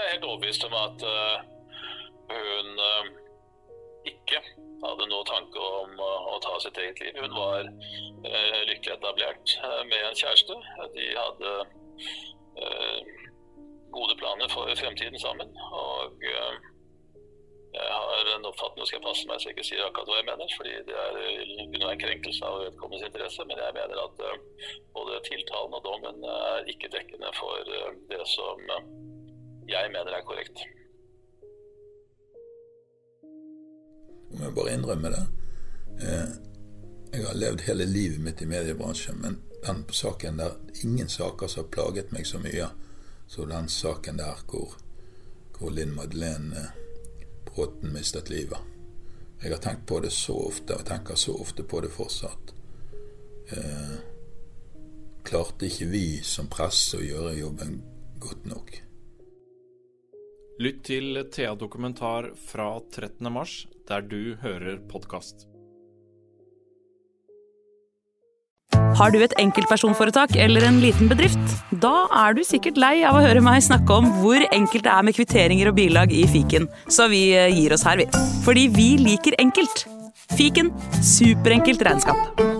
er helt overbevist om at uh, hun uh, ikke hadde noe tanke om uh, å ta sitt eget liv. Hun var lykkelig etablert med en kjæreste. De hadde gode planer for fremtiden sammen. Og jeg har en oppfatning, og skal passe meg så jeg ikke sier akkurat hva jeg mener, fordi det er kunne en krenkelse av vedkommendes interesse, men jeg mener at både tiltalen og dommen er ikke dekkende for det som jeg mener er korrekt. Om jeg bare innrømme det. Eh, jeg har levd hele livet mitt i mediebransjen, men den saken der Ingen saker som har plaget meg så mye som den saken der hvor, hvor Linn Madeleine Bråten mistet livet. Jeg har tenkt på det så ofte, og tenker så ofte på det fortsatt. Eh, klarte ikke vi som presse å gjøre jobben godt nok? Lytt til Thea Dokumentar fra 13. mars, der du hører podkast. Har du et enkeltpersonforetak eller en liten bedrift? Da er du sikkert lei av å høre meg snakke om hvor enkelt det er med kvitteringer og bilag i fiken, så vi eh, gir oss her, vi. Fordi vi liker enkelt. Fiken superenkelt regnskap.